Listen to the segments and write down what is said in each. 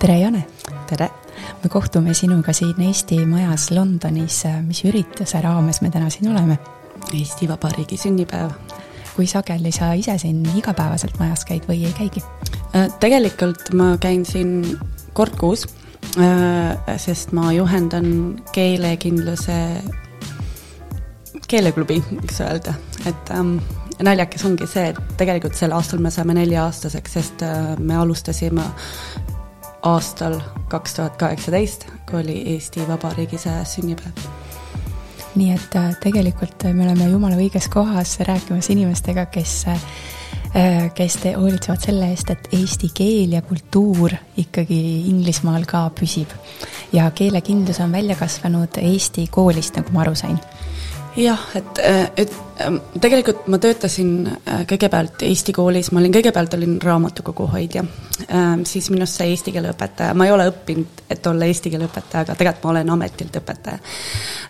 tere, Jane! tere! me kohtume sinuga siin Eesti Majas Londonis. mis ürituse raames me täna siin oleme? Eesti Vabariigi sünnipäev. kui sageli sa ise siin igapäevaselt majas käid või ei käigi? Äh, tegelikult ma käin siin kord kuus, äh, sest ma juhendan keelekindluse keeleklubi, võiks öelda, et ähm, naljakas ongi see, et tegelikult sel aastal me saame nelja-aastaseks, sest äh, me alustasime aastal kaks tuhat kaheksateist, kui oli Eesti Vabariigi sajas sünnipäev. nii et äh, tegelikult me oleme jumala õiges kohas rääkimas inimestega, kes äh, kes te hoolitsevad selle eest, et eesti keel ja kultuur ikkagi Inglismaal ka püsib. ja keelekindlus on välja kasvanud Eesti koolist, nagu ma aru sain jah, et, et ähm, tegelikult ma töötasin äh, kõigepealt Eesti koolis, ma olin, kõigepealt olin raamatukogu hoidja, ähm, siis minust sai eesti keele õpetaja, ma ei ole õppinud, et olla eesti keele õpetaja, aga tegelikult ma olen ametilt õpetaja.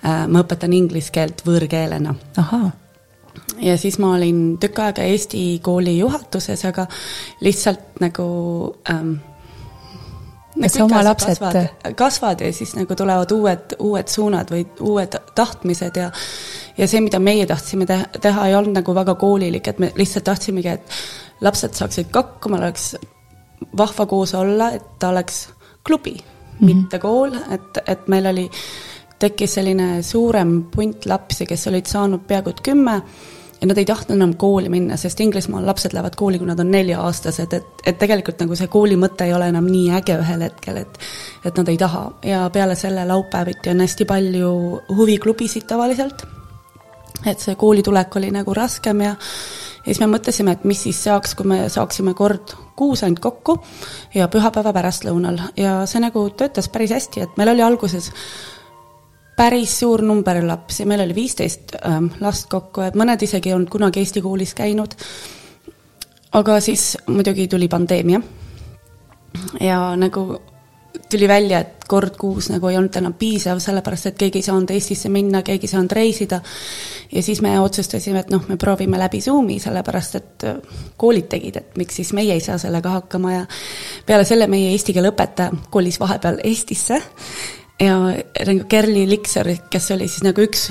Äh, ma õpetan inglise keelt võõrkeelena. ahaa ja siis ma olin tükk aega Eesti kooli juhatuses, aga lihtsalt nagu ähm, et sa oma lapsed kasvad, kasvad ja siis nagu tulevad uued, uued suunad või uued tahtmised ja ja see, mida meie tahtsime teha, teha, ei olnud nagu väga koolilik, et me lihtsalt tahtsimegi, et lapsed saaksid meil oleks vahva koos olla, et ta oleks klubi mm, -hmm. mitte kool, et, et meil oli, tekkis selline suurem punt lapsi, kes olid saanud peaaegu et kümme ja nad ei tahtnud enam kooli minna, sest Inglismaal lapsed lähevad kooli, kui nad on nelja-aastased, et, et tegelikult nagu see kooli mõte ei ole enam nii äge ühel hetkel, et et nad ei taha. Ja peale selle laupäeviti on hästi palju huviklubisid tavaliselt, et see koolitulek oli nagu raskem ja ja siis me mõtlesime, et mis siis saaks, kui me saaksime kord kuus ainult kokku ja pühapäeva pärastlõunal. Ja see nagu töötas päris hästi, et meil oli alguses päris suur number lapsi, meil oli viisteist ähm, last kokku, et mõned isegi ei olnud kunagi Eesti koolis käinud. aga siis muidugi tuli pandeemia ja nagu tuli välja, et kord kuus nagu ei olnud enam piisav, sellepärast et keegi ei saanud Eestisse minna, keegi ei saanud reisida. ja siis me otsustasime, et noh, me proovime läbi Zoomi, sellepärast et äh, koolid tegid, et miks siis meie ei saa sellega hakkama ja peale selle meie eesti keele õpetaja kolis vahepeal Eestisse ja nagu Kerli Likser, kes oli siis nagu üks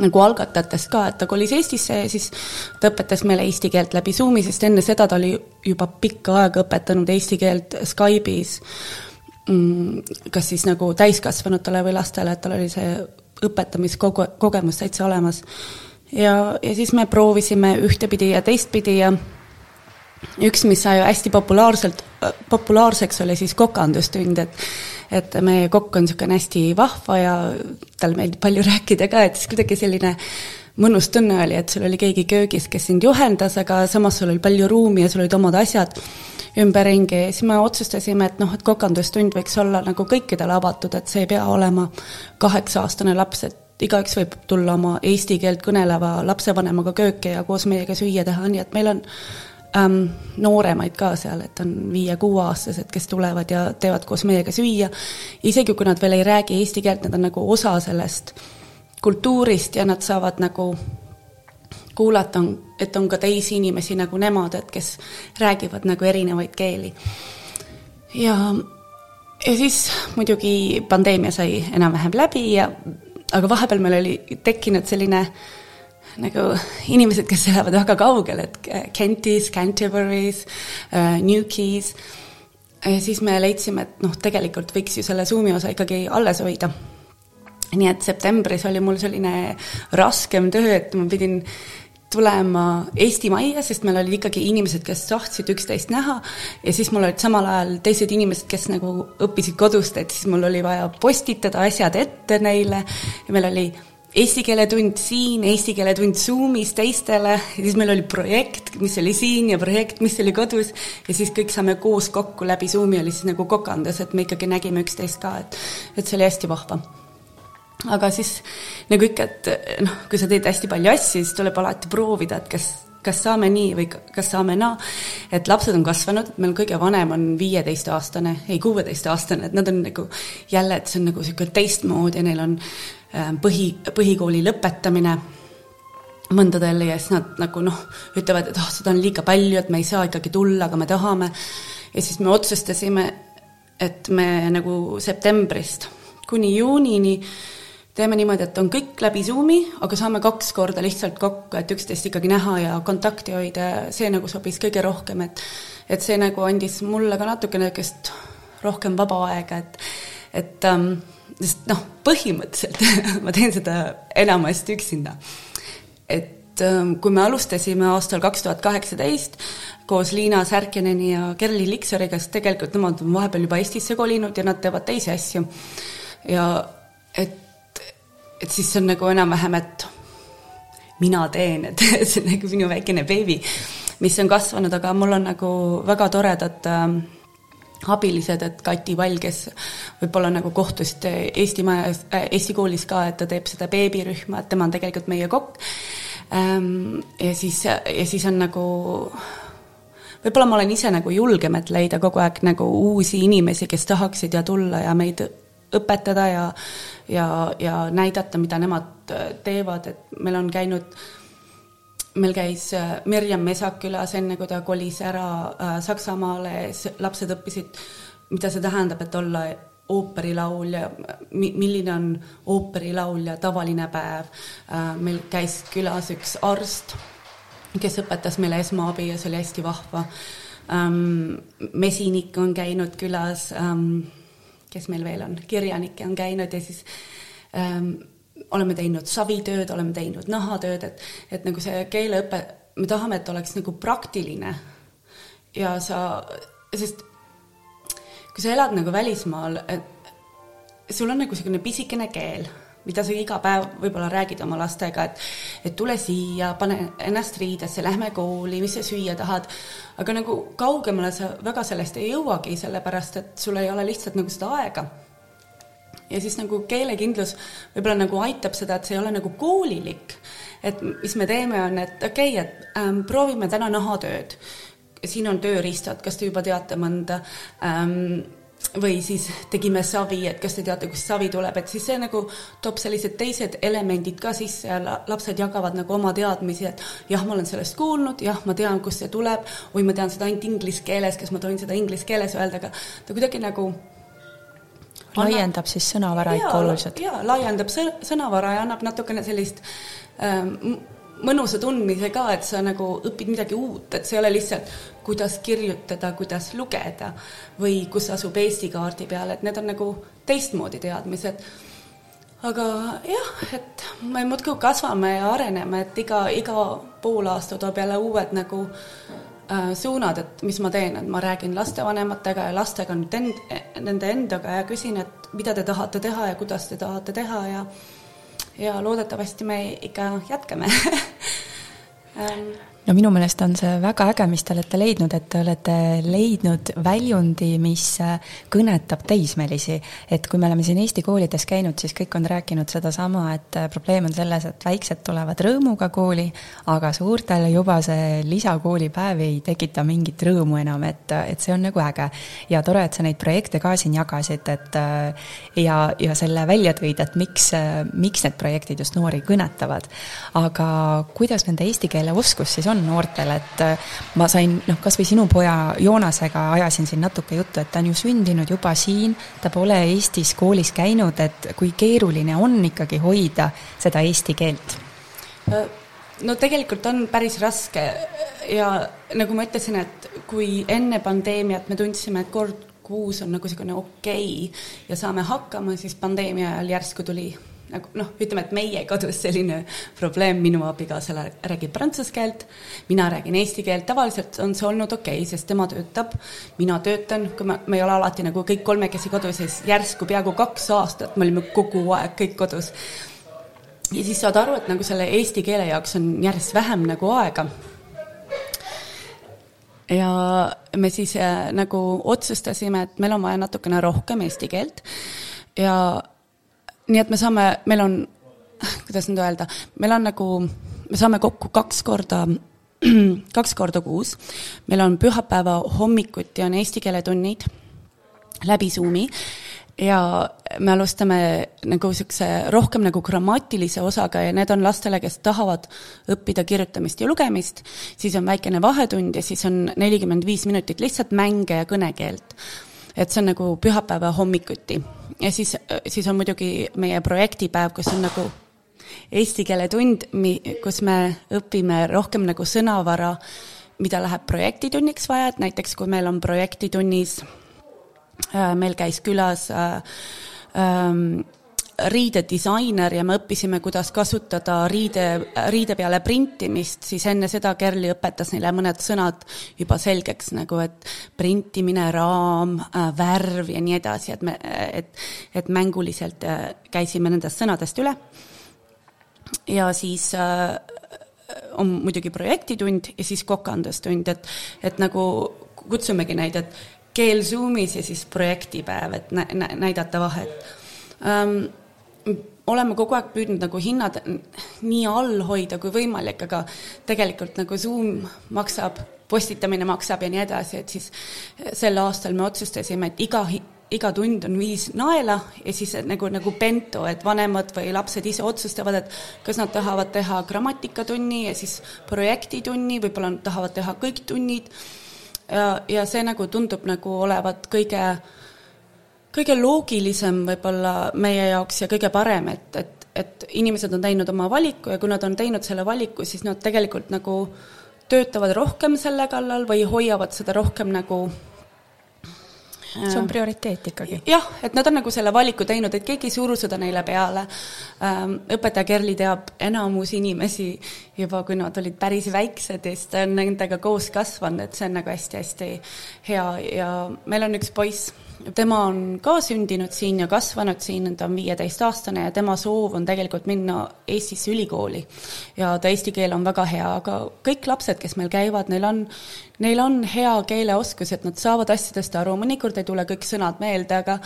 nagu algatajatest ka, et ta kolis Eestisse ja siis ta õpetas meile eesti keelt läbi Zoomi, sest enne seda ta oli juba pikka aega õpetanud eesti keelt Skype'is, mm, kas siis nagu täiskasvanutele või lastele, et tal oli see õpetamiskogu-, kogemus täitsa olemas. ja, ja siis me proovisime ühtepidi ja teistpidi ja üks, mis sai hästi populaarselt, populaarseks, oli siis kokandustund, et et meie kokk on niisugune hästi vahva ja tal meeldib palju rääkida ka, et siis kuidagi selline mõnus tunne oli, et sul oli keegi köögis, kes sind juhendas, aga samas sul oli palju ruumi ja sul olid omad asjad ümberringi, siis me otsustasime, et noh, et kokandustund võiks olla nagu kõikidele avatud, et see ei pea olema kaheksa-aastane laps, et igaüks võib tulla oma eesti keelt kõneleva lapsevanemaga kööki ja koos meiega süüa teha, nii et meil on ähm, nooremaid ka seal, et on viie-kuueaastased, kes tulevad ja teevad koos meiega süüa. isegi kui nad veel ei räägi eesti keelt, nad on nagu osa sellest kultuurist ja nad saavad nagu kuulata, et on ka teisi inimesi nagu nemad, et kes räägivad nagu erinevaid keeli. ja, ja siis muidugi pandeemia sai enam-vähem läbi ja aga vahepeal meil oli tekkinud selline äh, nagu inimesed, kes elavad väga kaugel, et Kentis, Canterbury's Newquays, ja siis me leidsime, et noh, tegelikult võiks ju selle Zoomi osa ikkagi alles hoida. nii et septembris oli mul selline raskem töö, et ma pidin tulema Eesti Majja, sest meil olid ikkagi inimesed, kes tahtsid üksteist näha. Ja siis mul olid samal ajal teised inimesed, kes nagu õppisid kodust, et siis mul oli vaja postitada asjad ette neile. Ja meil oli eesti keele tund siin, eesti keele tund Zoomis teistele. Ja siis meil oli projekt, mis oli siin ja projekt, mis oli kodus. Ja siis kõik saame koos kokku läbi Zoomi oli siis nagu kokandus, et me ikkagi nägime üksteist ka, et et see oli hästi vahva. aga siis nagu ikka, et noh, kui sa teed hästi palju asju, siis tuleb alati proovida, et kas kas saame nii või kas saame naa, et lapsed on kasvanud, meil kõige vanem on viieteistaastane, ei kuueteistaastane, et nad on nagu jälle, et see on nagu niisugune teistmoodi neil on põhi, põhikooli lõpetamine mõndadel ja siis nad nagu noh, ütlevad, et oh, seda on liiga palju, et me ei saa ikkagi tulla, aga me tahame. ja siis me otsustasime, et me nagu septembrist kuni juunini teeme niimoodi, et on kõik läbi Zoomi, aga saame kaks korda lihtsalt kokku, et üksteist ikkagi näha ja kontakti hoida, see nagu sobis kõige rohkem, et et see nagu andis mulle ka natuke niisugust rohkem vaba aega, et et ähm, sest noh, põhimõtteliselt ma teen seda enamasti üksinda. et ähm, kui me alustasime aastal kaks tuhat kaheksateist koos Liina Särkineni ja Kerli Liksoriga, siis tegelikult nemad on vahepeal juba Eestisse kolinud ja nad teevad teisi asju. ja et et siis see on nagu enam-vähem, et mina teen, et see on nagu minu väikene beebi, mis on kasvanud, aga mul on nagu väga toredad äh, abilised, et Kati Vall, kes võib-olla nagu kohtusite Eesti majas äh,, Eesti koolis ka, et ta teeb seda beebirühma, et tema on tegelikult meie kokk ähm,. ja siis, ja siis on nagu võib-olla ma olen ise nagu julgem, et leida kogu aeg nagu uusi inimesi, kes tahaksid ja tulla ja meid õpetada ja ja, ja näidata, mida nemad äh, teevad, et meil on käinud meil käis äh, Mirjam Mesak külas, enne kui ta kolis ära äh, Saksamaale, lapsed õppisid, mida see tähendab, et olla ooperilaulja, milline on ooperilaulja tavaline päev. meil käis külas üks arst, kes õpetas meile esmaabi ja see oli hästi vahva. Ähm, mesinik on käinud külas ähm, kes meil veel on, kirjanikke on käinud ja siis ähm, oleme teinud savitööd, oleme teinud nahatööd, et, et nagu see keeleõpe, me tahame, et oleks nagu praktiline ja sa, sest kui sa elad nagu välismaal, et sul on nagu niisugune pisikene keel mida sa iga päev võib-olla räägid oma lastega, et et tule siia, pane ennast riidesse, lähme kooli, mis sa süüa tahad, aga nagu kaugemale sa väga sellest ei jõuagi, sellepärast et sul ei ole lihtsalt nagu seda aega. Ja siis nagu keelekindlus võib-olla nagu aitab seda, et see ei ole nagu koolilik, et mis me teeme, on, et okei okay,, et ähm, proovime täna nahatööd, siin on tööriistad, kas te juba teate mõnda? Ähm, või siis tegime savi, et kas te teate, kust savi tuleb, et siis see nagu toob sellised teised elemendid ka sisse ja lapsed jagavad nagu oma teadmisi, et jah, ma olen sellest kuulnud, jah, ma tean, kust see tuleb, või ma tean seda ainult inglise keeles, kas ma tohin seda inglise keeles öelda, aga ta kuidagi nagu laiendab siis sõnavara ikka oluliselt? jaa, laiendab sõnavara ja annab natukene sellist ähm, mõnusa tundmise ka, et sa nagu õpid midagi uut, et see ei ole lihtsalt, kuidas kirjutada, kuidas lugeda või kus asub Eesti kaardi peal, et need on nagu teistmoodi teadmised. aga jah, et me muudkui kasvame ja areneme, et iga, iga poolaasta toob jälle uued nagu suunad, et mis ma teen, et ma räägin lastevanematega ja lastega nüüd end, nende endaga ja küsin, et mida te tahate teha ja kuidas te tahate teha ja ja loodetavasti me ikka jätkame. Ähm, no minu meelest on see väga äge, mis te olete leidnud, et te olete leidnud väljundi, mis äh, kõnetab teismelisi. et kui me oleme siin Eesti koolides käinud, siis kõik on rääkinud sedasama, et äh, probleem on selles, et väiksed tulevad rõõmuga kooli, aga suurtele juba see lisakoolipäev ei tekita mingit rõõmu enam, et, et see on nagu äge. ja tore, et sa neid projekte ka siin jagasid, et äh, ja, ja selle välja tõid, et miks, miks need projektid just noori kõnetavad. aga kuidas nende eesti keele oskus siis on? On noortel, et äh, ma sain noh, kas või sinu poja Joonasega ajasin siin natuke juttu, et ta on ju sündinud juba siin, ta pole Eestis koolis käinud, et kui keeruline on ikkagi hoida seda eesti keelt? Äh, no tegelikult on päris raske ja nagu ma ütlesin, et kui enne pandeemiat me tundsime, et kord kuus on nagu niisugune okei okay ja saame hakkama, siis pandeemia ajal järsku tuli nagu noh, ütleme, et meie kodus selline probleem, minu abikaasa räägib prantsuse keelt, mina räägin eesti keelt, tavaliselt on see olnud okei okay,, sest tema töötab, mina töötan, kui me, me ei ole alati nagu kõik kolmekesi kodus, siis järsku peaaegu kaks aastat me olime kogu aeg kõik kodus. ja siis saad aru, et nagu selle eesti keele jaoks on järjest vähem nagu aega. Ja me siis äh, nagu otsustasime, et meil on vaja natukene rohkem eesti keelt. Ja nii et me saame, meil on, kuidas nüüd öelda, meil on nagu, me saame kokku kaks korda, kaks korda kuus. meil on pühapäeva hommikuti on eesti keele tunnid läbi Zoomi ja me alustame nagu niisuguse rohkem nagu grammatilise osaga ja need on lastele, kes tahavad õppida kirjutamist ja lugemist, siis on väikene vahetund ja siis on nelikümmend viis minutit lihtsalt mänge ja kõnekeelt et see on nagu pühapäeva hommikuti. ja siis, siis on muidugi meie projektipäev, kus on nagu eesti keele tund, kus me õpime rohkem nagu sõnavara, mida läheb projektitunniks vaja, et näiteks kui meil on projektitunnis, äh, meil käis külas äh, ähm, riidedisainer ja me õppisime, kuidas kasutada riide, riide peale printimist, siis enne seda Kerli õpetas neile mõned sõnad juba selgeks, nagu et printimine, raam, äh, värv ja nii edasi, et me, et, et mänguliselt äh, käisime nendest sõnadest üle. ja siis äh, on muidugi projektitund ja siis kokandustund, et, et nagu kutsumegi neid, et keel Zoomis ja siis projektipäev, et nä, nä, näidata vahet um, oleme kogu aeg püüdnud nagu hinnad nii all hoida kui võimalik, aga tegelikult nagu Zoom maksab, postitamine maksab ja nii edasi, et siis sel aastal me otsustasime, et iga, iga tund on viis naela ja siis nagu, nagu bento, et vanemad või lapsed ise otsustavad, et kas nad tahavad teha grammatikatunni ja siis projektitunni, võib-olla nad tahavad teha kõik tunnid. ja, ja see nagu tundub nagu olevat kõige kõige loogilisem võib-olla meie jaoks ja kõige parem, et, et, et inimesed on teinud oma valiku ja kui nad on teinud selle valiku, siis nad tegelikult nagu töötavad rohkem selle kallal või hoiavad seda rohkem nagu see on prioriteet ikkagi. jah, et nad on nagu selle valiku teinud, et keegi ei suru seda neile peale. Ähm, õpetaja Kerli teab enamus inimesi juba, kui nad olid päris väiksed ja siis ta on nendega koos kasvanud, et see on nagu hästi-hästi hea ja meil on üks poiss tema on ka sündinud siin ja kasvanud siin, ta on viieteistaastane ja tema soov on tegelikult minna Eestisse ülikooli. ja ta eesti keel on väga hea, aga kõik lapsed, kes meil käivad, neil on, neil on hea keeleoskus, et nad saavad asjadest aru, mõnikord ei tule kõik sõnad meelde, aga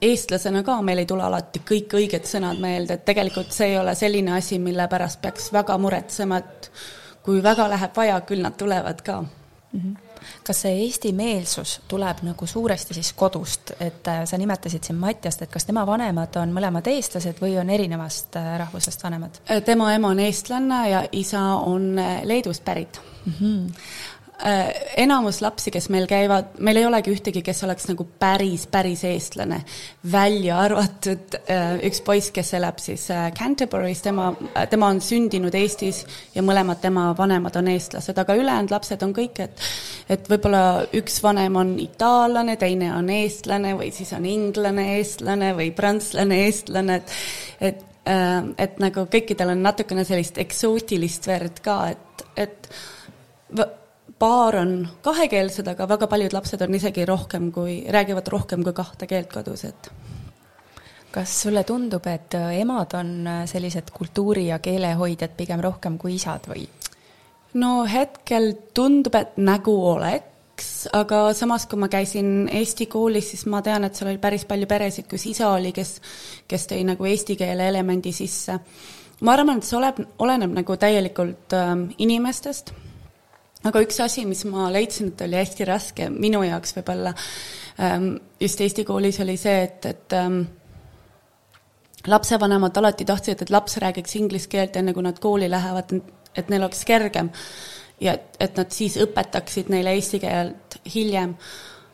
eestlasena ka meil ei tule alati kõik õiged sõnad meelde, et tegelikult see ei ole selline asi, mille pärast peaks väga muretsema, et kui väga läheb vaja, küll nad tulevad ka mm. -hmm kas see eestimeelsus tuleb nagu suuresti siis kodust, et äh, sa nimetasid siin Matjast, et kas tema vanemad on mõlemad eestlased või on erinevast äh, rahvusest vanemad? tema ema on eestlane ja isa on äh, Leedust pärit mm. -hmm äh, enamus lapsi, kes meil käivad, meil ei olegi ühtegi, kes oleks nagu päris, päris eestlane, välja arvatud äh, üks poiss, kes elab siis äh, Canterbury's, tema äh,, tema on sündinud Eestis ja mõlemad tema vanemad on eestlased, aga ülejäänud lapsed on kõik, et et võib-olla üks vanem on itaallane, teine on eestlane või siis on inglane, eestlane või prantslane, eestlane, et et äh, et nagu kõikidel on natukene sellist eksootilist verd ka, et, et paar on kahekeelsed, aga väga paljud lapsed on isegi rohkem kui, räägivad rohkem kui kahte keelt kodus, et kas sulle tundub, et emad on sellised kultuuri- ja keelehoidjad pigem rohkem kui isad või? no hetkel tundub, et nägu oleks, aga samas, kui ma käisin Eesti koolis, siis ma tean, et seal oli päris palju peresid, kus isa oli, kes, kes tõi nagu eesti keele elemendi sisse. ma arvan, et see oleb, oleneb nagu täielikult äh, inimestest aga üks asi, mis ma leidsin, et oli hästi raske minu jaoks võib-olla ähm, just Eesti koolis, oli see, et, et ähm, lapsevanemad alati tahtsid, et laps räägiks inglise keelt, enne kui nad kooli lähevad, et neil oleks kergem. ja et, et nad siis õpetaksid neile eesti keelt hiljem.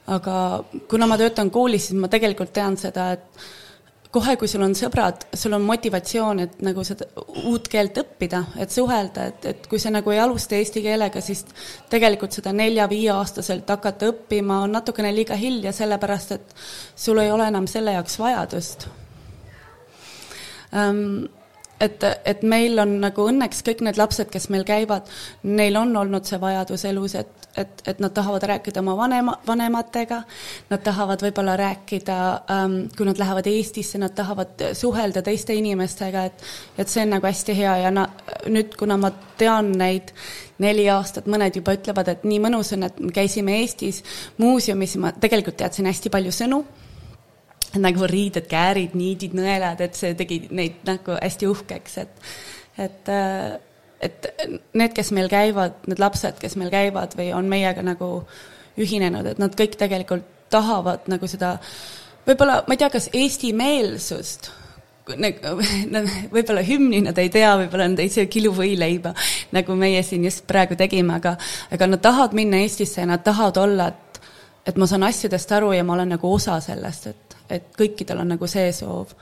aga kuna ma töötan koolis, siis ma tegelikult tean seda, et kohe, kui sul on sõbrad, sul on motivatsioon, et nagu seda uut keelt õppida, et suhelda, et, et kui sa nagu ei alusta eesti keelega, siis tegelikult seda nelja-viieaastaselt hakata õppima on natukene liiga hilja, sellepärast et sul ei ole enam selle jaoks vajadust. Um, et, et meil on nagu õnneks kõik need lapsed, kes meil käivad, neil on olnud see vajadus elus, et, et, et nad tahavad rääkida oma vanema, vanematega, nad tahavad võib-olla rääkida ähm,, kui nad lähevad Eestisse, nad tahavad suhelda teiste inimestega, et et see on nagu hästi hea ja na, nüüd, kuna ma tean neid neli aastat, mõned juba ütlevad, et nii mõnus on, et me käisime Eestis muuseumis, ma tegelikult teadsin hästi palju sõnu nagu riided, käärid, niidid, nõelad, et see tegi neid nagu hästi uhkeks, et, et, äh, et need, kes meil käivad, need lapsed, kes meil käivad või on meiega nagu ühinenud, et nad kõik tegelikult tahavad nagu seda, võib-olla, ma ei tea, kas eestimeelsust võib-olla hümni nad ei tea, võib-olla nad ei söö kiluvõileiba, nagu meie siin just praegu tegime, aga aga nad tahavad minna Eestisse ja nad tahavad olla et ma saan asjadest aru ja ma olen nagu osa sellest, et, et kõikidel on nagu see soov.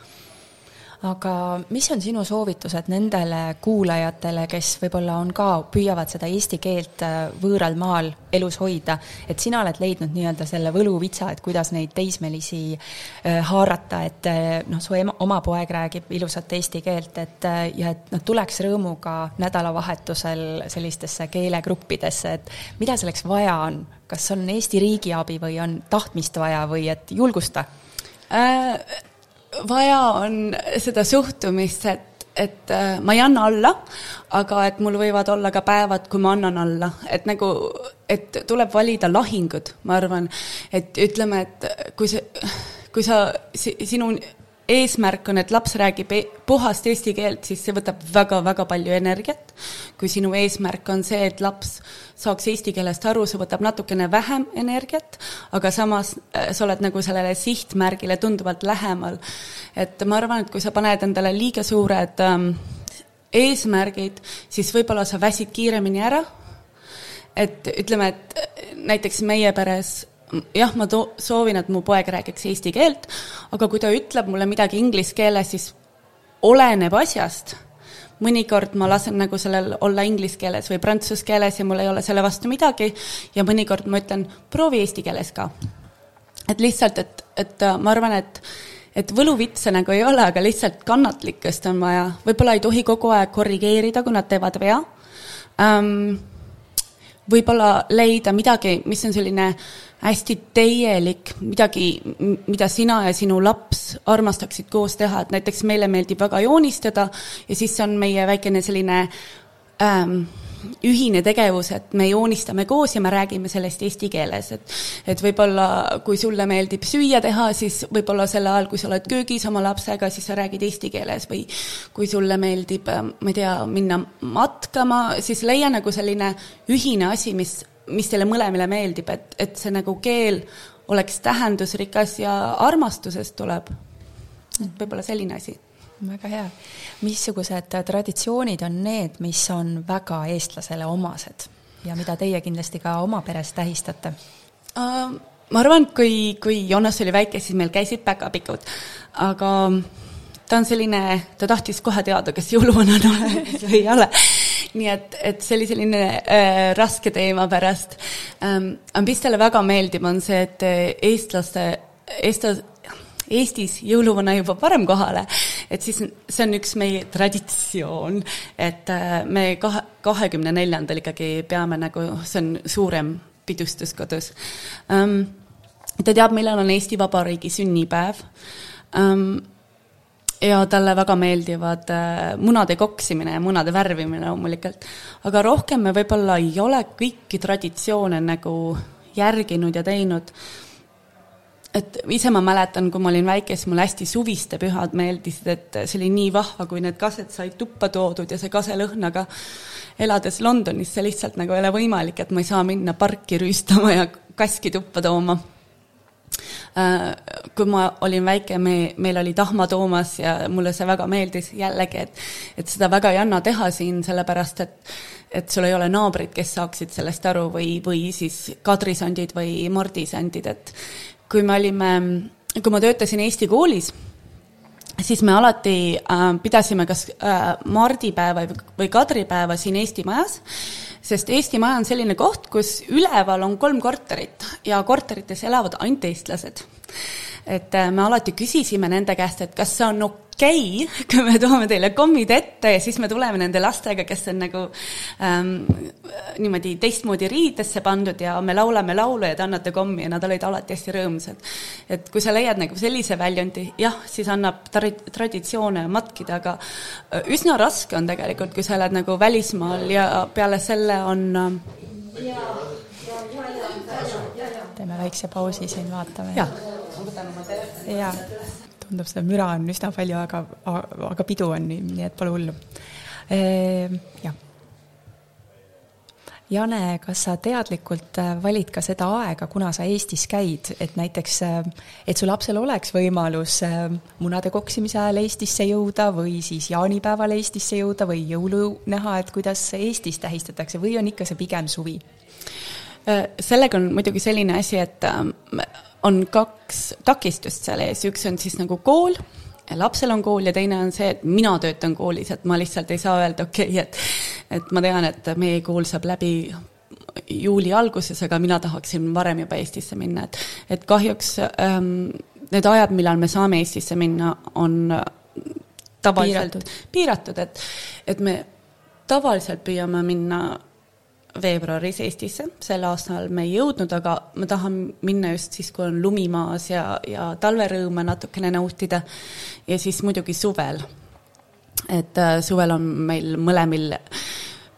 Aga mis on sinu soovitused nendele kuulajatele, kes võib-olla on ka, püüavad seda eesti keelt äh, võõral maal elus hoida, et sina oled leidnud nii-öelda selle võluvitsa, et kuidas neid teismelisi äh, haarata, et äh, noh, su ema, oma poeg räägib ilusat eesti keelt, et ja et nad tuleks rõõmuga nädalavahetusel sellistesse keelegruppidesse, et mida selleks vaja on, kas on Eesti riigi abi või on tahtmist vaja või et julgusta? Vaja on seda suhtumist, et, et äh, ma ei anna alla, aga et mul võivad olla ka päevad, kui ma annan alla, et nagu, et tuleb valida lahingud, ma arvan, et ütleme, et kui see, kui sa, sinu eesmärk on, et laps räägib e-, puhast eesti keelt, siis see võtab väga-väga palju energiat. kui sinu eesmärk on see, et laps saaks eesti keelest aru, see võtab natukene vähem energiat, aga samas äh, sa oled nagu sellele sihtmärgile tunduvalt lähemal. et ma arvan, et kui sa paned endale liiga suured ähm, eesmärgid, siis võib-olla sa väsid kiiremini ära. et ütleme, et näiteks meie peres jah, ma to-, soovin, et mu poeg räägiks eesti keelt, aga kui ta ütleb mulle midagi inglise keeles, siis oleneb asjast. mõnikord ma lasen nagu sellel olla inglise keeles või prantsuse keeles ja mul ei ole selle vastu midagi ja mõnikord ma ütlen, proovi eesti keeles ka. et lihtsalt, et, et äh, ma arvan, et et võluvitse nagu ei ole, aga lihtsalt kannatlikkust on vaja, võib-olla ei tohi kogu aeg korrigeerida, kui nad teevad vea um,. võib-olla leida midagi, mis on selline äh, hästi täielik, midagi, mida sina ja sinu laps armastaksid koos teha, et näiteks meile meeldib väga joonistada ja siis on meie väikene selline ähm, ühine tegevus, et me joonistame koos ja me räägime sellest eesti keeles, et et võib-olla kui sulle meeldib süüa teha, siis võib-olla sel ajal, kui sa oled köögis oma lapsega, siis sa räägid eesti keeles või kui sulle meeldib, ma ei tea, minna matkama, siis leia nagu selline ühine asi, mis mis teile mõlemile meeldib, et, et see nagu keel oleks tähendusrikas ja armastusest tuleb. võib-olla selline asi. väga hea. missugused traditsioonid on need, mis on väga eestlasele omased ja mida teie kindlasti ka oma peres tähistate uh,? ma arvan, et kui, kui Jonas oli väike, siis meil käisid päkapikud, aga ta on selline, ta tahtis kohe teada, kas jõuluvana on olemas või ei ole nii et, et see oli selline äh, raske teema pärast ähm,. aga mis talle väga meeldib, on see, et äh, eestlaste, eestlas-, Eestis jõuluvana juba varem kohale, et siis see on üks meie traditsioon, et äh, me kahe, kahekümne neljandal ikkagi peame nagu, see on suurem pidustus kodus um,. ta teab, millal on Eesti Vabariigi sünnipäev um, ja talle väga meeldivad äh, munade koksimine ja munade värvimine loomulikult. aga rohkem me võib-olla ei ole kõiki traditsioone nagu järginud ja teinud. et ise ma mäletan, kui ma olin väike, siis mulle hästi suviste pühad meeldisid, et see oli nii vahva, kui need kased said tuppa toodud ja see kaselõhnaga elades Londonis, see lihtsalt nagu ei ole võimalik, et ma ei saa minna parki rüüstama ja kaski tuppa tooma Äh, kui ma olin väike, me, meil oli Tahma Toomas ja mulle see väga meeldis jällegi, et et seda väga ei anna teha siin, sellepärast et et sul ei ole naabreid, kes saaksid sellest aru või, või siis kadrisandid või mordisandid, et kui me olime, kui ma töötasin Eesti koolis, siis me alati äh, pidasime kas äh, mardipäeva või kadripäeva siin Eesti Majas sest Eesti Maja on selline koht, kus üleval on kolm korterit ja korterites elavad ainult eestlased. Et äh, me alati küsisime nende käest, et kas see on okei okei okay,, kui me toome teile kommid ette ja siis me tuleme nende lastega, kes on nagu ähm, niimoodi teistmoodi riidesse pandud ja me laulame laulu ja te annate kommi ja nad olid alati hästi rõõmsad. et kui sa leiad nagu sellise väljundi, jah, siis annab tra-, traditsioone matkida, aga äh, üsna raske on tegelikult, kui sa elad nagu välismaal ja peale selle on ähm, teeme väikse pausi siin, vaatame. jaa, jaa tundub, seda müra on üsna palju, aga, aga pidu on, nii et pole hullu. Ehm, jah. Jane, kas sa teadlikult äh, valid ka seda aega, kuna sa Eestis käid, et näiteks, äh, et su lapsel oleks võimalus äh, munade koksimise ajal Eestisse jõuda või siis jaanipäeval Eestisse jõuda või jõulu näha, et kuidas Eestis tähistatakse või on ikka see pigem suvi? sellega on muidugi selline asi, et ähm, on kaks takistust seal ees, üks on siis nagu kool. Lapsel on kool ja teine on see, et mina töötan koolis, et ma lihtsalt ei saa öelda, okei okay,, et et ma tean, et meie kool saab läbi juuli alguses, aga mina tahaksin varem juba Eestisse minna, et et kahjuks ähm, need ajad, millal me saame Eestisse minna, on tavaliselt piiratud, piiratud, et et me tavaliselt püüame minna veebruaris Eestisse, sel aastal me ei jõudnud, aga ma tahan minna just siis, kui on lumi maas ja, ja talverõõme natukene nautida. ja siis muidugi suvel. et äh, suvel on meil mõlemil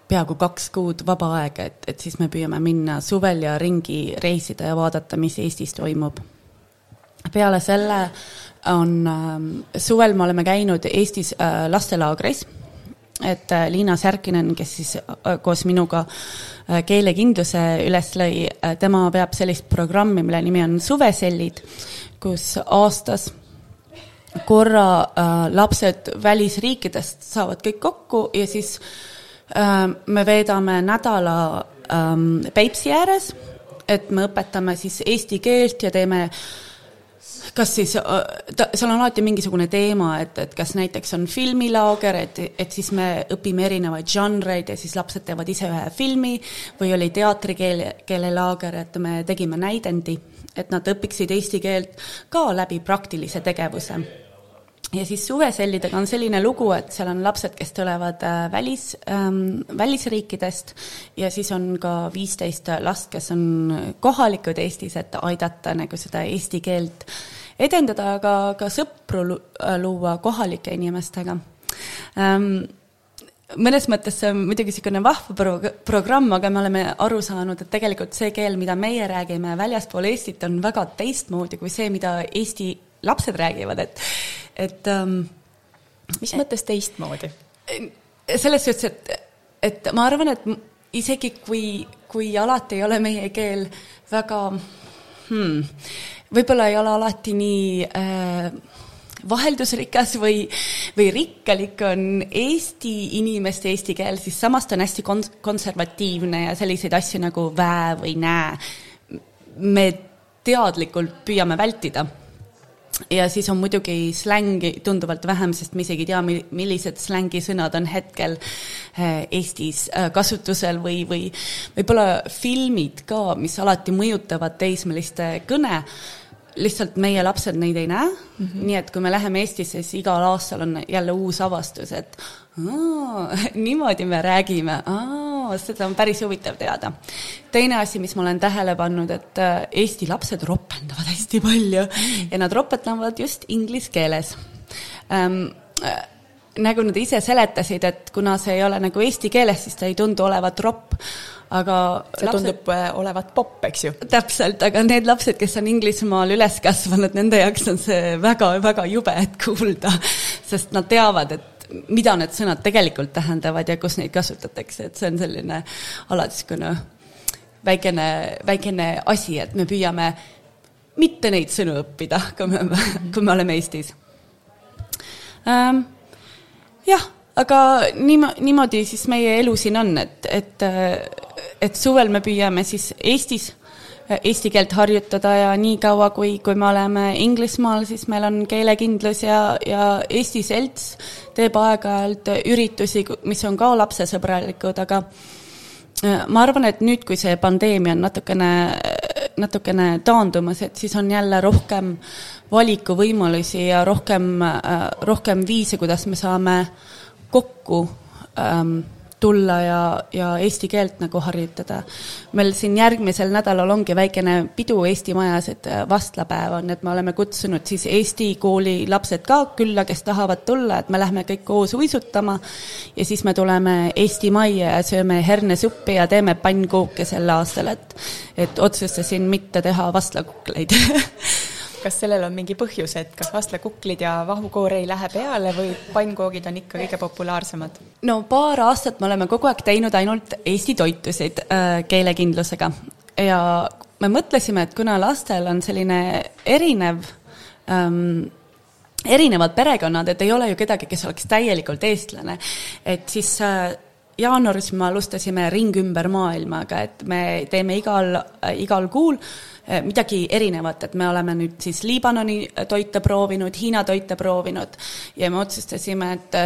peaaegu kaks kuud vaba aega, et, et siis me püüame minna suvel ja ringi reisida ja vaadata, mis Eestis toimub. peale selle on äh, suvel me oleme käinud Eestis äh, lastelaagris et äh, Liina Särkinen, kes siis äh, koos minuga äh, keelekindluse üles lõi, tema veab sellist programmi, mille nimi on Suvesellid, kus aastas korra äh, lapsed välisriikidest saavad kõik kokku ja siis äh, me veedame nädala ähm, Peipsi ääres, et me õpetame siis eesti keelt ja teeme äh, kas siis, äh, ta, seal on alati mingisugune teema, et, et kas näiteks on filmilaager, et, et siis me õpime erinevaid žanreid ja siis lapsed teevad ise ühe filmi või oli teatrikeele, keelelaager, et me tegime näidendi, et nad õpiksid eesti keelt ka läbi praktilise tegevuse ja siis suvesellidega on selline lugu, et seal on lapsed, kes tulevad äh, välis ähm,, välisriikidest ja siis on ka viisteist last, kes on kohalikud Eestis, et aidata nagu seda eesti keelt edendada, aga ka sõpru luua kohalike inimestega. Ähm, mõnes mõttes see on muidugi niisugune vahva pro-, programm, aga me oleme aru saanud, et tegelikult see keel, mida meie räägime väljaspool Eestit, on väga teistmoodi kui see, mida Eesti lapsed räägivad, et, et ähm, mis mõttes teistmoodi? selles suhtes, et, et ma arvan, et isegi kui, kui alati ei ole meie keel väga hmm, võib-olla ei ole alati nii äh, vaheldusrikas või, või rikkalik on Eesti inimeste eesti keel, siis samas ta on hästi kon-, konservatiivne ja selliseid asju nagu vä või nää me teadlikult püüame vältida ja siis on muidugi slängi tunduvalt vähem, sest me isegi ei tea, millised slängisõnad on hetkel äh, Eestis äh, kasutusel või, või võib-olla filmid ka, mis alati mõjutavad teismeliste kõne lihtsalt meie lapsed neid ei näe mm, -hmm. nii et kui me läheme Eestisse, siis igal aastal on jälle uus avastus, et niimoodi me räägime, seda on päris huvitav teada. teine asi, mis ma olen tähele pannud, et äh, Eesti lapsed ropendavad hästi palju ja nad ropendavad just inglise keeles ähm, äh, nagu nad ise seletasid, et kuna see ei ole nagu eesti keeles, siis ta ei tundu olevat ropp, aga see lapsed, tundub äh, olevat popp, eks ju? täpselt, aga need lapsed, kes on Inglismaal üles kasvanud, nende jaoks on see väga-väga jube, et kuulda, sest nad teavad, et mida need sõnad tegelikult tähendavad ja kus neid kasutatakse, et see on selline alati niisugune väikene, väikene asi, et me püüame mitte neid sõnu õppida, kui me, kui me oleme Eestis ähm,. jah, aga niimo-, niimoodi siis meie elu siin on, et, et et suvel me püüame siis Eestis eesti keelt harjutada ja niikaua, kui, kui me oleme Inglismaal, siis meil on keelekindlus ja, ja Eesti Selts teeb aeg-ajalt üritusi, mis on ka lapsesõbralikud, aga äh, ma arvan, et nüüd, kui see pandeemia on natukene, natukene taandumas, et siis on jälle rohkem valikuvõimalusi ja rohkem, äh, rohkem viise, kuidas me saame kokku ähm, tulla ja, ja eesti keelt nagu harjutada. meil siin järgmisel nädalal ongi väikene pidu Eesti Majas, et äh, vastlapäev on, et me oleme kutsunud siis Eesti kooli lapsed ka külla, kes tahavad tulla, et me lähme kõik koos uisutama ja siis me tuleme Eesti Majja ja sööme hernesuppi ja teeme pannkooke sel aastal, et et otsustasin mitte teha vastlakukleid kas sellel on mingi põhjus, et kas vastlakuklid ja vahukoor ei lähe peale või pannkoogid on ikka kõige populaarsemad? no paar aastat me oleme kogu aeg teinud ainult Eesti toitusid äh, keelekindlusega ja me mõtlesime, et kuna lastel on selline erinev ähm, erinevad perekonnad, et ei ole ju kedagi, kes oleks täielikult eestlane, et siis äh, jaanuaris me alustasime Ring ümber maailmaga, et me teeme igal, igal kuul midagi erinevat, et me oleme nüüd siis Liibanoni toite proovinud, Hiina toite proovinud ja me otsustasime, et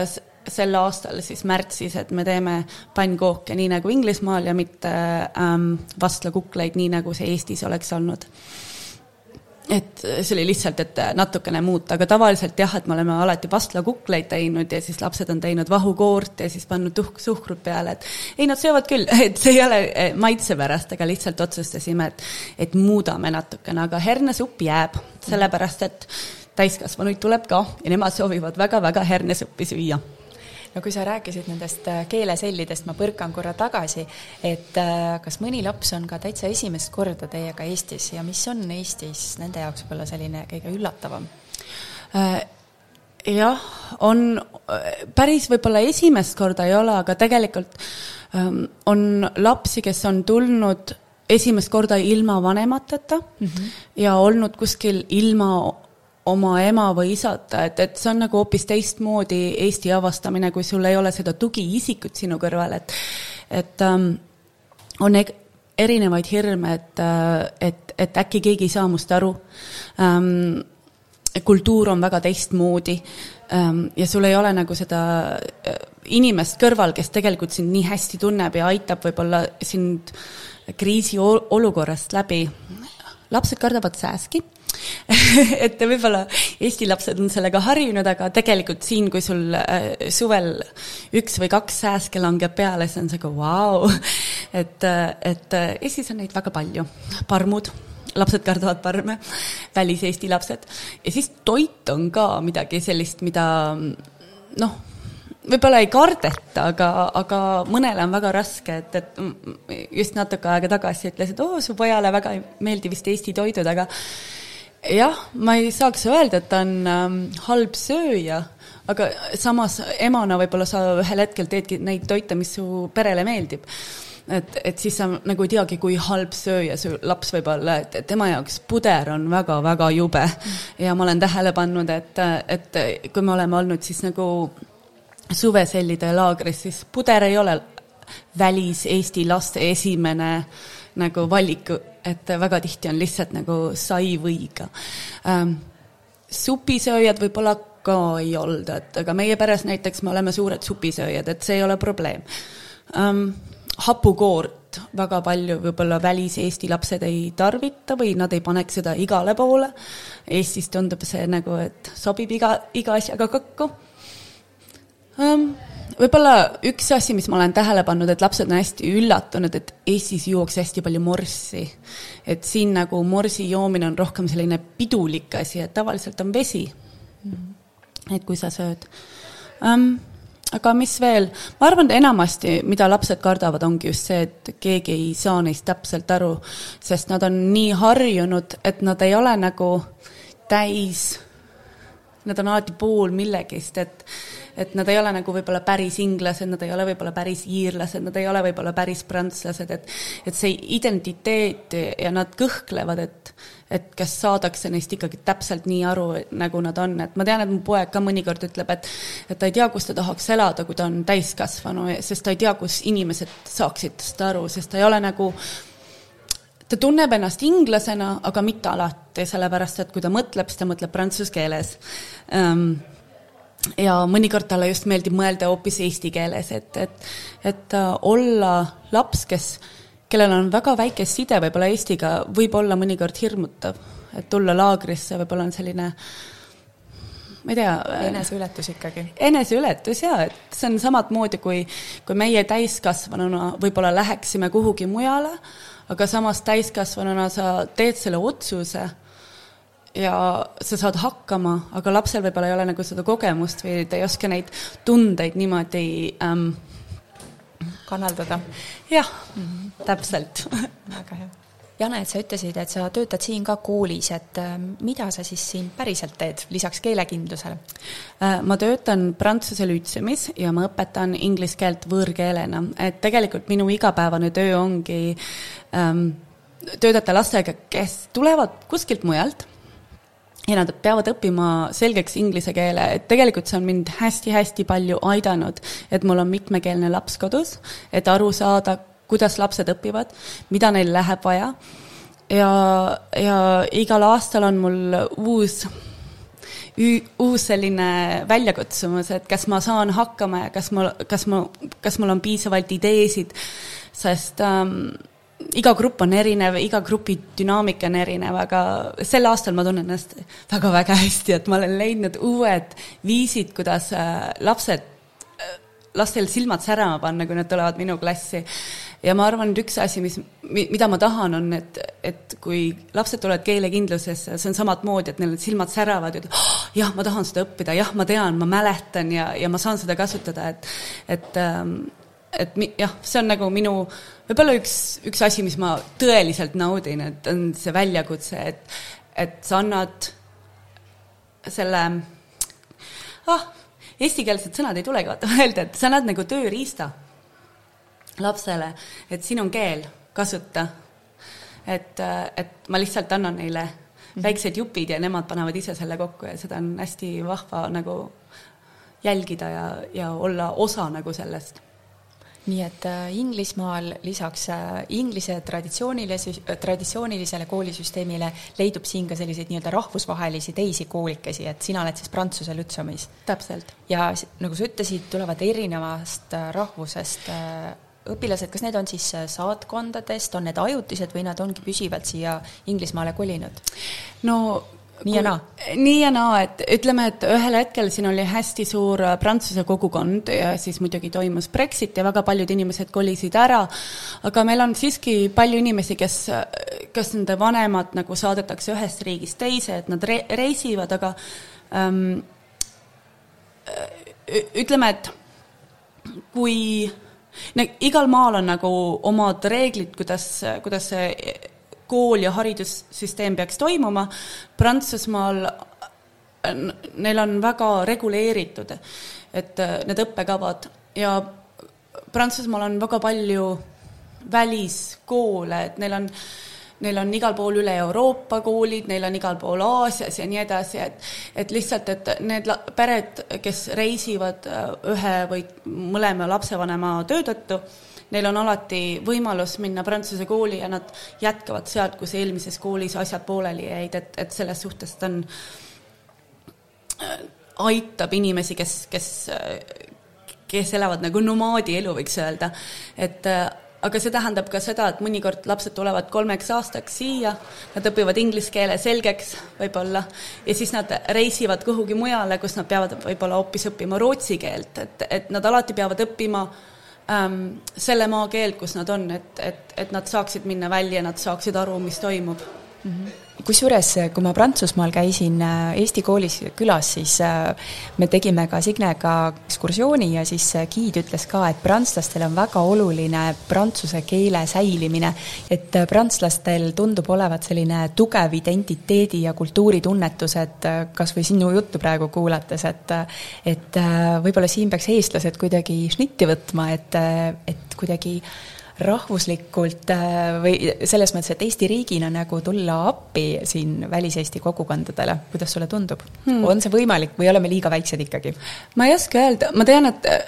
sel aastal siis märtsis, et me teeme pannkooke nii nagu Inglismaal ja mitte ähm, vastlakukleid, nii nagu see Eestis oleks olnud et see oli lihtsalt, et natukene muuta, aga tavaliselt jah, et me oleme alati vastlakukleid teinud ja siis lapsed on teinud vahukoort ja siis pannud tuhk, suhkrut peale, et ei, nad söövad küll, et see ei ole eh, maitse pärast, aga lihtsalt otsustasime, et et muudame natukene, aga hernesupp jääb, sellepärast et täiskasvanuid tuleb ka ja nemad soovivad väga-väga hernesuppi süüa no kui sa rääkisid nendest äh, keelesellidest, ma põrkan korra tagasi, et äh, kas mõni laps on ka täitsa esimest korda teiega Eestis ja mis on Eestis nende jaoks võib-olla selline kõige üllatavam? Äh, jah, on, päris võib-olla esimest korda ei ole, aga tegelikult ähm, on lapsi, kes on tulnud esimest korda ilma vanemateta mm -hmm. ja olnud kuskil ilma oma ema või isata, et, et see on nagu hoopis teistmoodi Eesti avastamine, kui sul ei ole seda tugiisikut sinu kõrval, et et ähm, on e erinevaid hirme, et, äh, et, et äkki keegi ei saa must aru ähm,. kultuur on väga teistmoodi ähm, ja sul ei ole nagu seda äh, inimest kõrval, kes tegelikult sind nii hästi tunneb ja aitab võib-olla sind kriisiolukorrast läbi. lapsed kardavad sääski et võib-olla Eesti lapsed on sellega harjunud, aga tegelikult siin, kui sul äh, suvel üks või kaks sääske langeb peale, see on sihuke vau. et, äh, et äh, Eestis on neid väga palju, parmud lapsed kardavad parme, välis-Eesti lapsed. ja siis toit on ka midagi sellist, mida noh, võib-olla ei kardeta, aga, aga mõnele on väga raske, et, et just natuke aega tagasi ütles, et oo, su pojale väga ei meeldi vist Eesti toidud, aga jah, ma ei saaks öelda, et ta on ähm, halb sööja, aga samas emana võib-olla sa ühel hetkel teedki neid toite, mis su perele meeldib. et, et siis sa nagu ei teagi, kui halb sööja su laps võib olla, et, tema jaoks puder on väga-väga jube. ja ma olen tähele pannud, et, et kui me oleme olnud siis nagu suvesellide laagris, siis puder ei ole välis-Eesti laste esimene nagu valik et väga tihti on lihtsalt nagu sai võiga ähm,. supisööjad võib-olla ka ei olnud, et aga meie peres näiteks me oleme suured supisööjad, et see ei ole probleem ähm,. hapukoort väga palju võib-olla välis-Eesti lapsed ei tarvita või nad ei paneks seda igale poole. Eestis tundub see nagu, et sobib iga, iga asjaga kokku um, võib-olla üks asi, mis ma olen tähele pannud, et lapsed on hästi üllatunud, et Eestis juuakse hästi palju morssi. et siin nagu morsi joomine on rohkem selline pidulik asi, et tavaliselt on vesi et kui sa sööd um,. aga mis veel, ma arvan, et enamasti, mida lapsed kardavad, ongi just see, et keegi ei saa neist täpselt aru, sest nad on nii harjunud, et nad ei ole nagu täis, nad on alati pool millegist, et et nad ei ole nagu võib-olla päris inglased, nad ei ole võib-olla päris iirlased, nad ei ole võib-olla päris prantslased, et et see identiteet ja nad kõhklevad, et et kas saadakse neist ikkagi täpselt nii aru, nagu nad on, et ma tean, et mu poeg ka mõnikord ütleb, et et ta ei tea, kus ta tahaks elada, kui ta on täiskasvanu, sest ta ei tea, kus inimesed saaksid tast aru, sest ta ei ole nagu ta tunneb ennast inglasena, aga mitte alati, sellepärast et kui ta mõtleb, siis ta mõtleb prantsuse keeles. Um, ja mõnikord talle just meeldib mõelda hoopis eesti keeles, et, et, et äh, olla laps, kes, kellel on väga väike side võib-olla Eestiga, võib olla mõnikord hirmutav, et tulla laagrisse võib-olla on selline ma ei tea. Äh, eneseületus ikkagi. eneseületus jaa, et see on samamoodi, kui, kui meie täiskasvanuna võib-olla läheksime kuhugi mujale, aga samas täiskasvanuna sa teed selle otsuse ja sa saad hakkama, aga lapsel võib-olla ei ole nagu seda kogemust või ta ei oska neid tundeid niimoodi ähm, kannaldada. jah mm, -hmm. täpselt väga hea. Jane, et sa ütlesid, et sa töötad siin ka koolis, et äh, mida sa siis siin päriselt teed, lisaks keelekindlusele äh,? ma töötan Prantsuse lütseumis ja ma õpetan inglise keelt võõrkeelena, et tegelikult minu igapäevane töö ongi ähm, töötada lastega, kes tulevad kuskilt mujalt ja nad peavad õppima selgeks inglise keele, et tegelikult see on mind hästi-hästi palju aidanud, et mul on mitmekeelne laps kodus, et aru saada, kuidas lapsed õpivad, mida neil läheb vaja. ja, ja igal aastal on mul uus, uus selline väljakutsumus, et kas ma saan hakkama ja kas mul, kas ma, kas mul on piisavalt ideesid, sest ähm, iga grupp on erinev, iga grupi dünaamika on erinev, aga sel aastal ma tunnen ennast väga-väga hästi, et ma olen leidnud uued viisid, kuidas äh, lapsed, äh, lastel silmad särama panna, kui nad tulevad minu klassi. ja ma arvan, et üks asi, mis, mida ma tahan, on, et, et kui lapsed tulevad keelekindlusesse, see on samat moodi, et neil silmad säravad ja oh, jah, ma tahan seda õppida, jah, ma tean, ma mäletan ja, ja ma saan seda kasutada, et, et ähm, et mi-, jah, see on nagu minu võib-olla üks, üks asi, mis ma tõeliselt naudin, et on see väljakutse, et, et sa annad selle ah, eestikeelsed sõnad ei tulegi vaata meelde, et sa annad nagu tööriista lapsele, et siin on keel, kasuta. et, et ma lihtsalt annan neile mhm. väiksed jupid ja nemad panevad ise selle kokku ja seda on hästi vahva nagu jälgida ja, ja olla osa nagu sellest nii et äh, Inglismaal lisaks äh, Inglise traditsioonilisele, traditsioonilisele koolisüsteemile leidub siin ka selliseid nii-öelda rahvusvahelisi teisi koolikesi, et sina oled siis Prantsuse Lütseumis. täpselt. ja nagu sa ütlesid, tulevad erinevast äh, rahvusest õpilased, kas need on siis saatkondadest, on need ajutised või nad ongi püsivalt siia Inglismaale kolinud? no nii ja naa? nii ja naa, et ütleme, et ühel hetkel siin oli hästi suur äh, Prantsuse kogukond ja siis muidugi toimus Brexit ja väga paljud inimesed kolisid ära, aga meil on siiski palju inimesi, kes, kes nende vanemad nagu saadetakse ühest riigist teise, et nad re-, reisivad, aga ähm, ütleme, et kui no, igal maal on nagu omad reeglid, kuidas, kuidas see kool ja haridussüsteem peaks toimuma, Prantsusmaal neil on väga reguleeritud, et äh, need õppekavad ja Prantsusmaal on väga palju väliskoole, et neil on neil on igal pool üle Euroopa koolid, neil on igal pool Aasias ja nii edasi, et et lihtsalt, et need pered, kes reisivad äh, ühe või mõlema lapsevanema töö tõttu, neil on alati võimalus minna Prantsuse kooli ja nad jätkavad sealt, kus eelmises koolis asjad pooleli jäid, et, et selles suhtes ta on, äh, aitab inimesi, kes, kes, kes elavad nagu nomaadi elu, võiks öelda, et äh, aga see tähendab ka seda, et mõnikord lapsed tulevad kolmeks aastaks siia, nad õpivad inglise keele selgeks võib-olla ja siis nad reisivad kuhugi mujale, kus nad peavad võib-olla hoopis õppima rootsi keelt, et, et nad alati peavad õppima äh, ähm, selle maakeelt, kus nad on, et, et, et nad saaksid minna välja, nad saaksid aru, mis toimub mm. -hmm kusjuures, kui ma Prantsusmaal käisin äh, Eesti koolis külas, siis äh, me tegime ka Signega ekskursiooni ja siis giid ütles ka, et prantslastel on väga oluline prantsuse keele säilimine. et prantslastel tundub olevat selline tugev identiteedi ja kultuuritunnetus, et kas või sinu juttu praegu kuulates, et et võib-olla siin peaks eestlased kuidagi šnitti võtma, et, et kuidagi rahvuslikult äh, või selles mõttes, et Eesti riigina nagu tulla appi siin väliseesti kogukondadele, kuidas sulle tundub hmm.? on see võimalik või oleme liiga väiksed ikkagi? ma ei oska öelda, ma tean, et äh,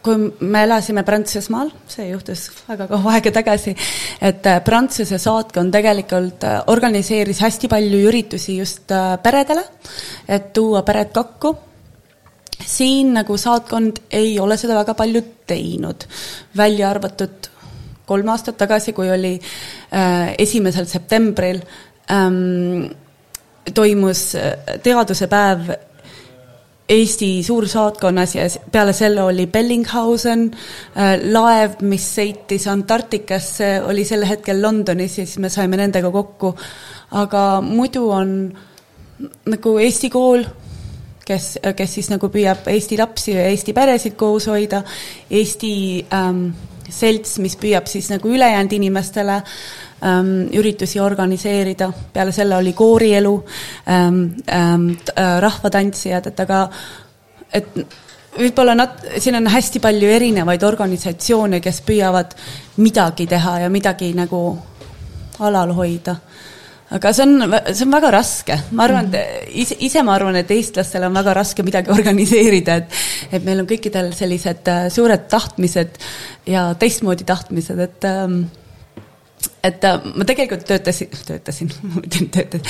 kui me elasime Prantsusmaal, see juhtus väga kaua aega tagasi, et äh, Prantsuse saatkond tegelikult organiseeris hästi palju üritusi just peredele, et tuua pered kokku siin nagu saatkond ei ole seda väga palju teinud, välja arvatud kolm aastat tagasi, kui oli äh, esimesel septembril ähm, toimus äh, teaduse päev Eesti suursaatkonnas ja peale selle oli Bellinghausen äh, laev, mis sõitis Antarktikasse, oli sel hetkel Londonis ja siis me saime nendega kokku. aga muidu on nagu Eesti kool, kes, kes siis nagu püüab Eesti lapsi ja Eesti peresid koos hoida, Eesti ähm, selts, mis püüab siis nagu ülejäänud inimestele ähm, üritusi organiseerida, peale selle oli koorielu ähm,, ähm, äh, rahvatantsijad, et aga et võib-olla nat-, siin on hästi palju erinevaid organisatsioone, kes püüavad midagi teha ja midagi nagu alal hoida. Aga see on, see on väga raske, ma arvan, et ise, ise ma arvan, et eestlastel on väga raske midagi organiseerida, et et meil on kõikidel sellised äh, suured tahtmised ja teistmoodi tahtmised, et ähm, et äh, ma tegelikult töötasin, töötasin, töötasin,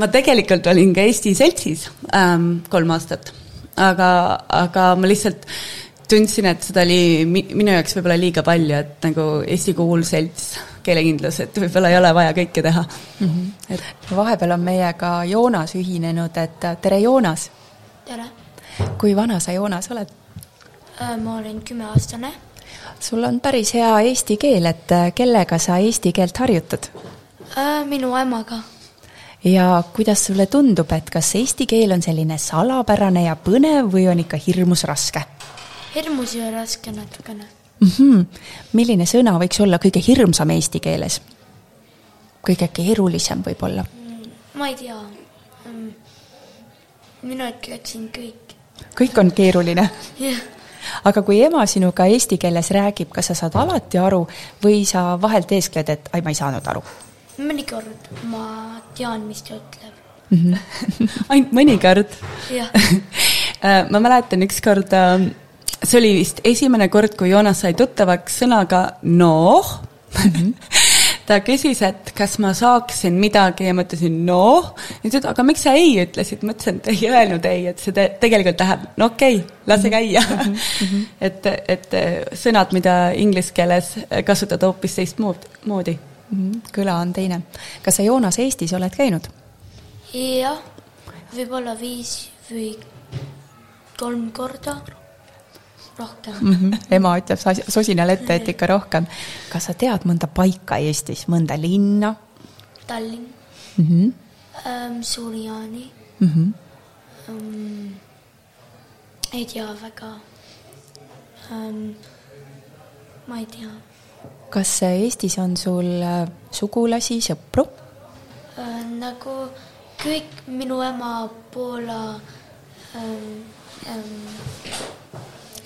ma tegelikult olin ka Eesti Seltsis ähm, kolm aastat, aga, aga ma lihtsalt tundsin, et seda oli mi minu jaoks võib-olla liiga palju, et nagu Eesti Kool Selts, keelekindlus, et võib-olla ei ole vaja kõike teha mm. -hmm. et vahepeal on meiega Joonas ühinenud, et tere, Joonas! tere! kui vana sa, Joonas, oled? Äh, ma olen kümneaastane. sul on päris hea eesti keel, et kellega sa eesti keelt harjutad? Äh, minu emaga. ja kuidas sulle tundub, et kas eesti keel on selline salapärane ja põnev või on ikka hirmus raske? hirmus ja raske natukene mm. -hmm. milline sõna võiks olla kõige hirmsam eesti keeles? kõige keerulisem võib-olla? Ma ei tea. Mm, mina ütleksin kõik. kõik on keeruline? jah aga kui ema sinuga eesti keeles räägib, kas sa saad alati aru või sa vahel teeskled, et ai, ma ei saanud aru? mõnikord ma tean, mis ta ütleb. -hmm. ainult mõnikord? jah äh, ma mäletan ükskord äh, see oli vist esimene kord, kui Joonas sai tuttavaks sõnaga noh mm. -hmm. ta küsis, et kas ma saaksin midagi ja ma ütlesin noh. ja ta ütles, aga miks sa ei ütlesid, ma ütlesin, et ei öelnud ei, et see te tegelikult tähendab, no okei okay,, lase käia mm. -hmm. et, et sõnad, mida inglise keeles kasutada hoopis teistmoodi mm. -hmm. kõla on teine. kas sa, Joonas, Eestis oled käinud? jah, võib-olla viis või kolm korda rohkem ema ütleb sosinal ette, et ikka rohkem. kas sa tead mõnda paika Eestis, mõnda linna? Tallinn mm. -hmm. Ähm, Suur-Jaani mm. -hmm. Ähm, ei tea väga ähm,. ma ei tea. kas Eestis on sul äh, sugulasi, sõpru äh,? nagu kõik minu ema Poola ähm, ähm,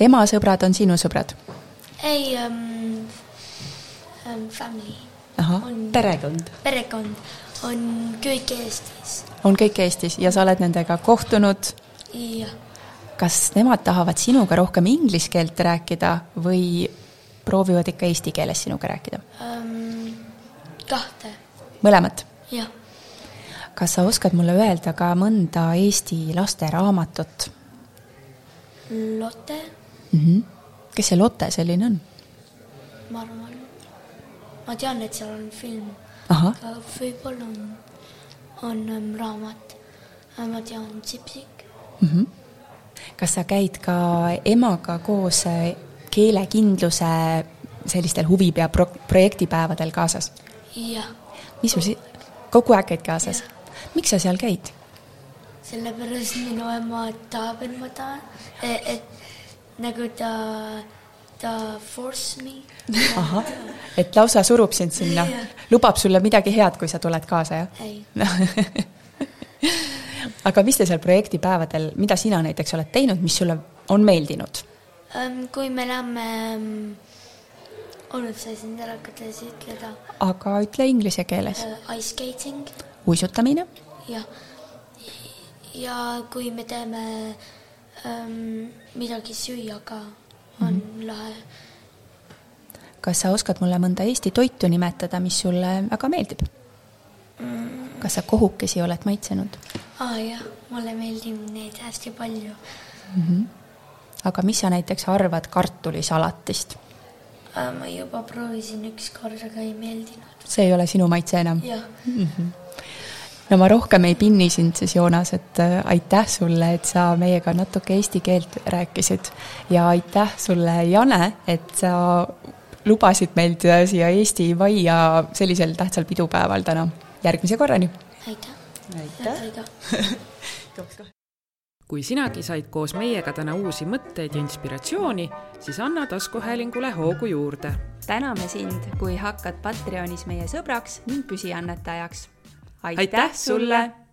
ema sõbrad on sinu sõbrad? ei um,, um, family. ahah, perekond. perekond on kõik Eestis. on kõik Eestis ja sa oled nendega kohtunud? jah. kas nemad tahavad sinuga rohkem inglise keelt rääkida või proovivad ikka eesti keeles sinuga rääkida um,? kahte. mõlemat? jah. kas sa oskad mulle öelda ka mõnda Eesti lasteraamatut? Lotte mm. -hmm. kes see Lotte selline on? ma arvan, ma tean, et seal on film. aga võib-olla on, on um, raamat. ma tean Sipsik mm. -hmm. kas sa käid ka emaga koos äh, keelekindluse sellistel huvipea pro-, projektipäevadel kaasas? jah. mis sul si-, kogu aeg käid kaasas? miks sa seal käid? sellepärast minu ema tahab, et ma tahan, et nagu ta, ta force me. ahah, et lausa surub sind sinna yeah., lubab sulle midagi head, kui sa tuled kaasa, jah? aga mis te seal projektipäevadel, mida sina näiteks oled teinud, mis sulle on meeldinud kui me läheme nüüd sai ära kuidas ütleda. aga ütle inglise keeles uh,. Ice skating. uisutamine. jah. ja kui me teeme ähm, midagi süüa ka on mm -hmm. lahe. kas sa oskad mulle mõnda Eesti toitu nimetada, mis sulle väga meeldib mm.? kas sa kohukesi oled maitsenud? aa jah, mulle meeldib neid hästi palju mm. -hmm. aga mis sa näiteks arvad kartulisalatist? Ma juba proovisin ükskord, aga ei meeldinud. see ei ole sinu maitse enam? jah mm. -hmm no ma rohkem ei pinni sind siis, Joonas, et äh, aitäh sulle, et sa meiega natuke eesti keelt rääkisid ja aitäh sulle, Jane, et sa lubasid meid äh, siia Eesti majja sellisel tähtsal pidupäeval täna. järgmise korrani! aitäh! aitäh! kui sinagi said koos meiega täna uusi mõtteid ja inspiratsiooni, siis anna taskuhäälingule hoogu juurde. täname sind, kui hakkad Patreonis meie sõbraks ning püsiannetajaks aitäh sulle!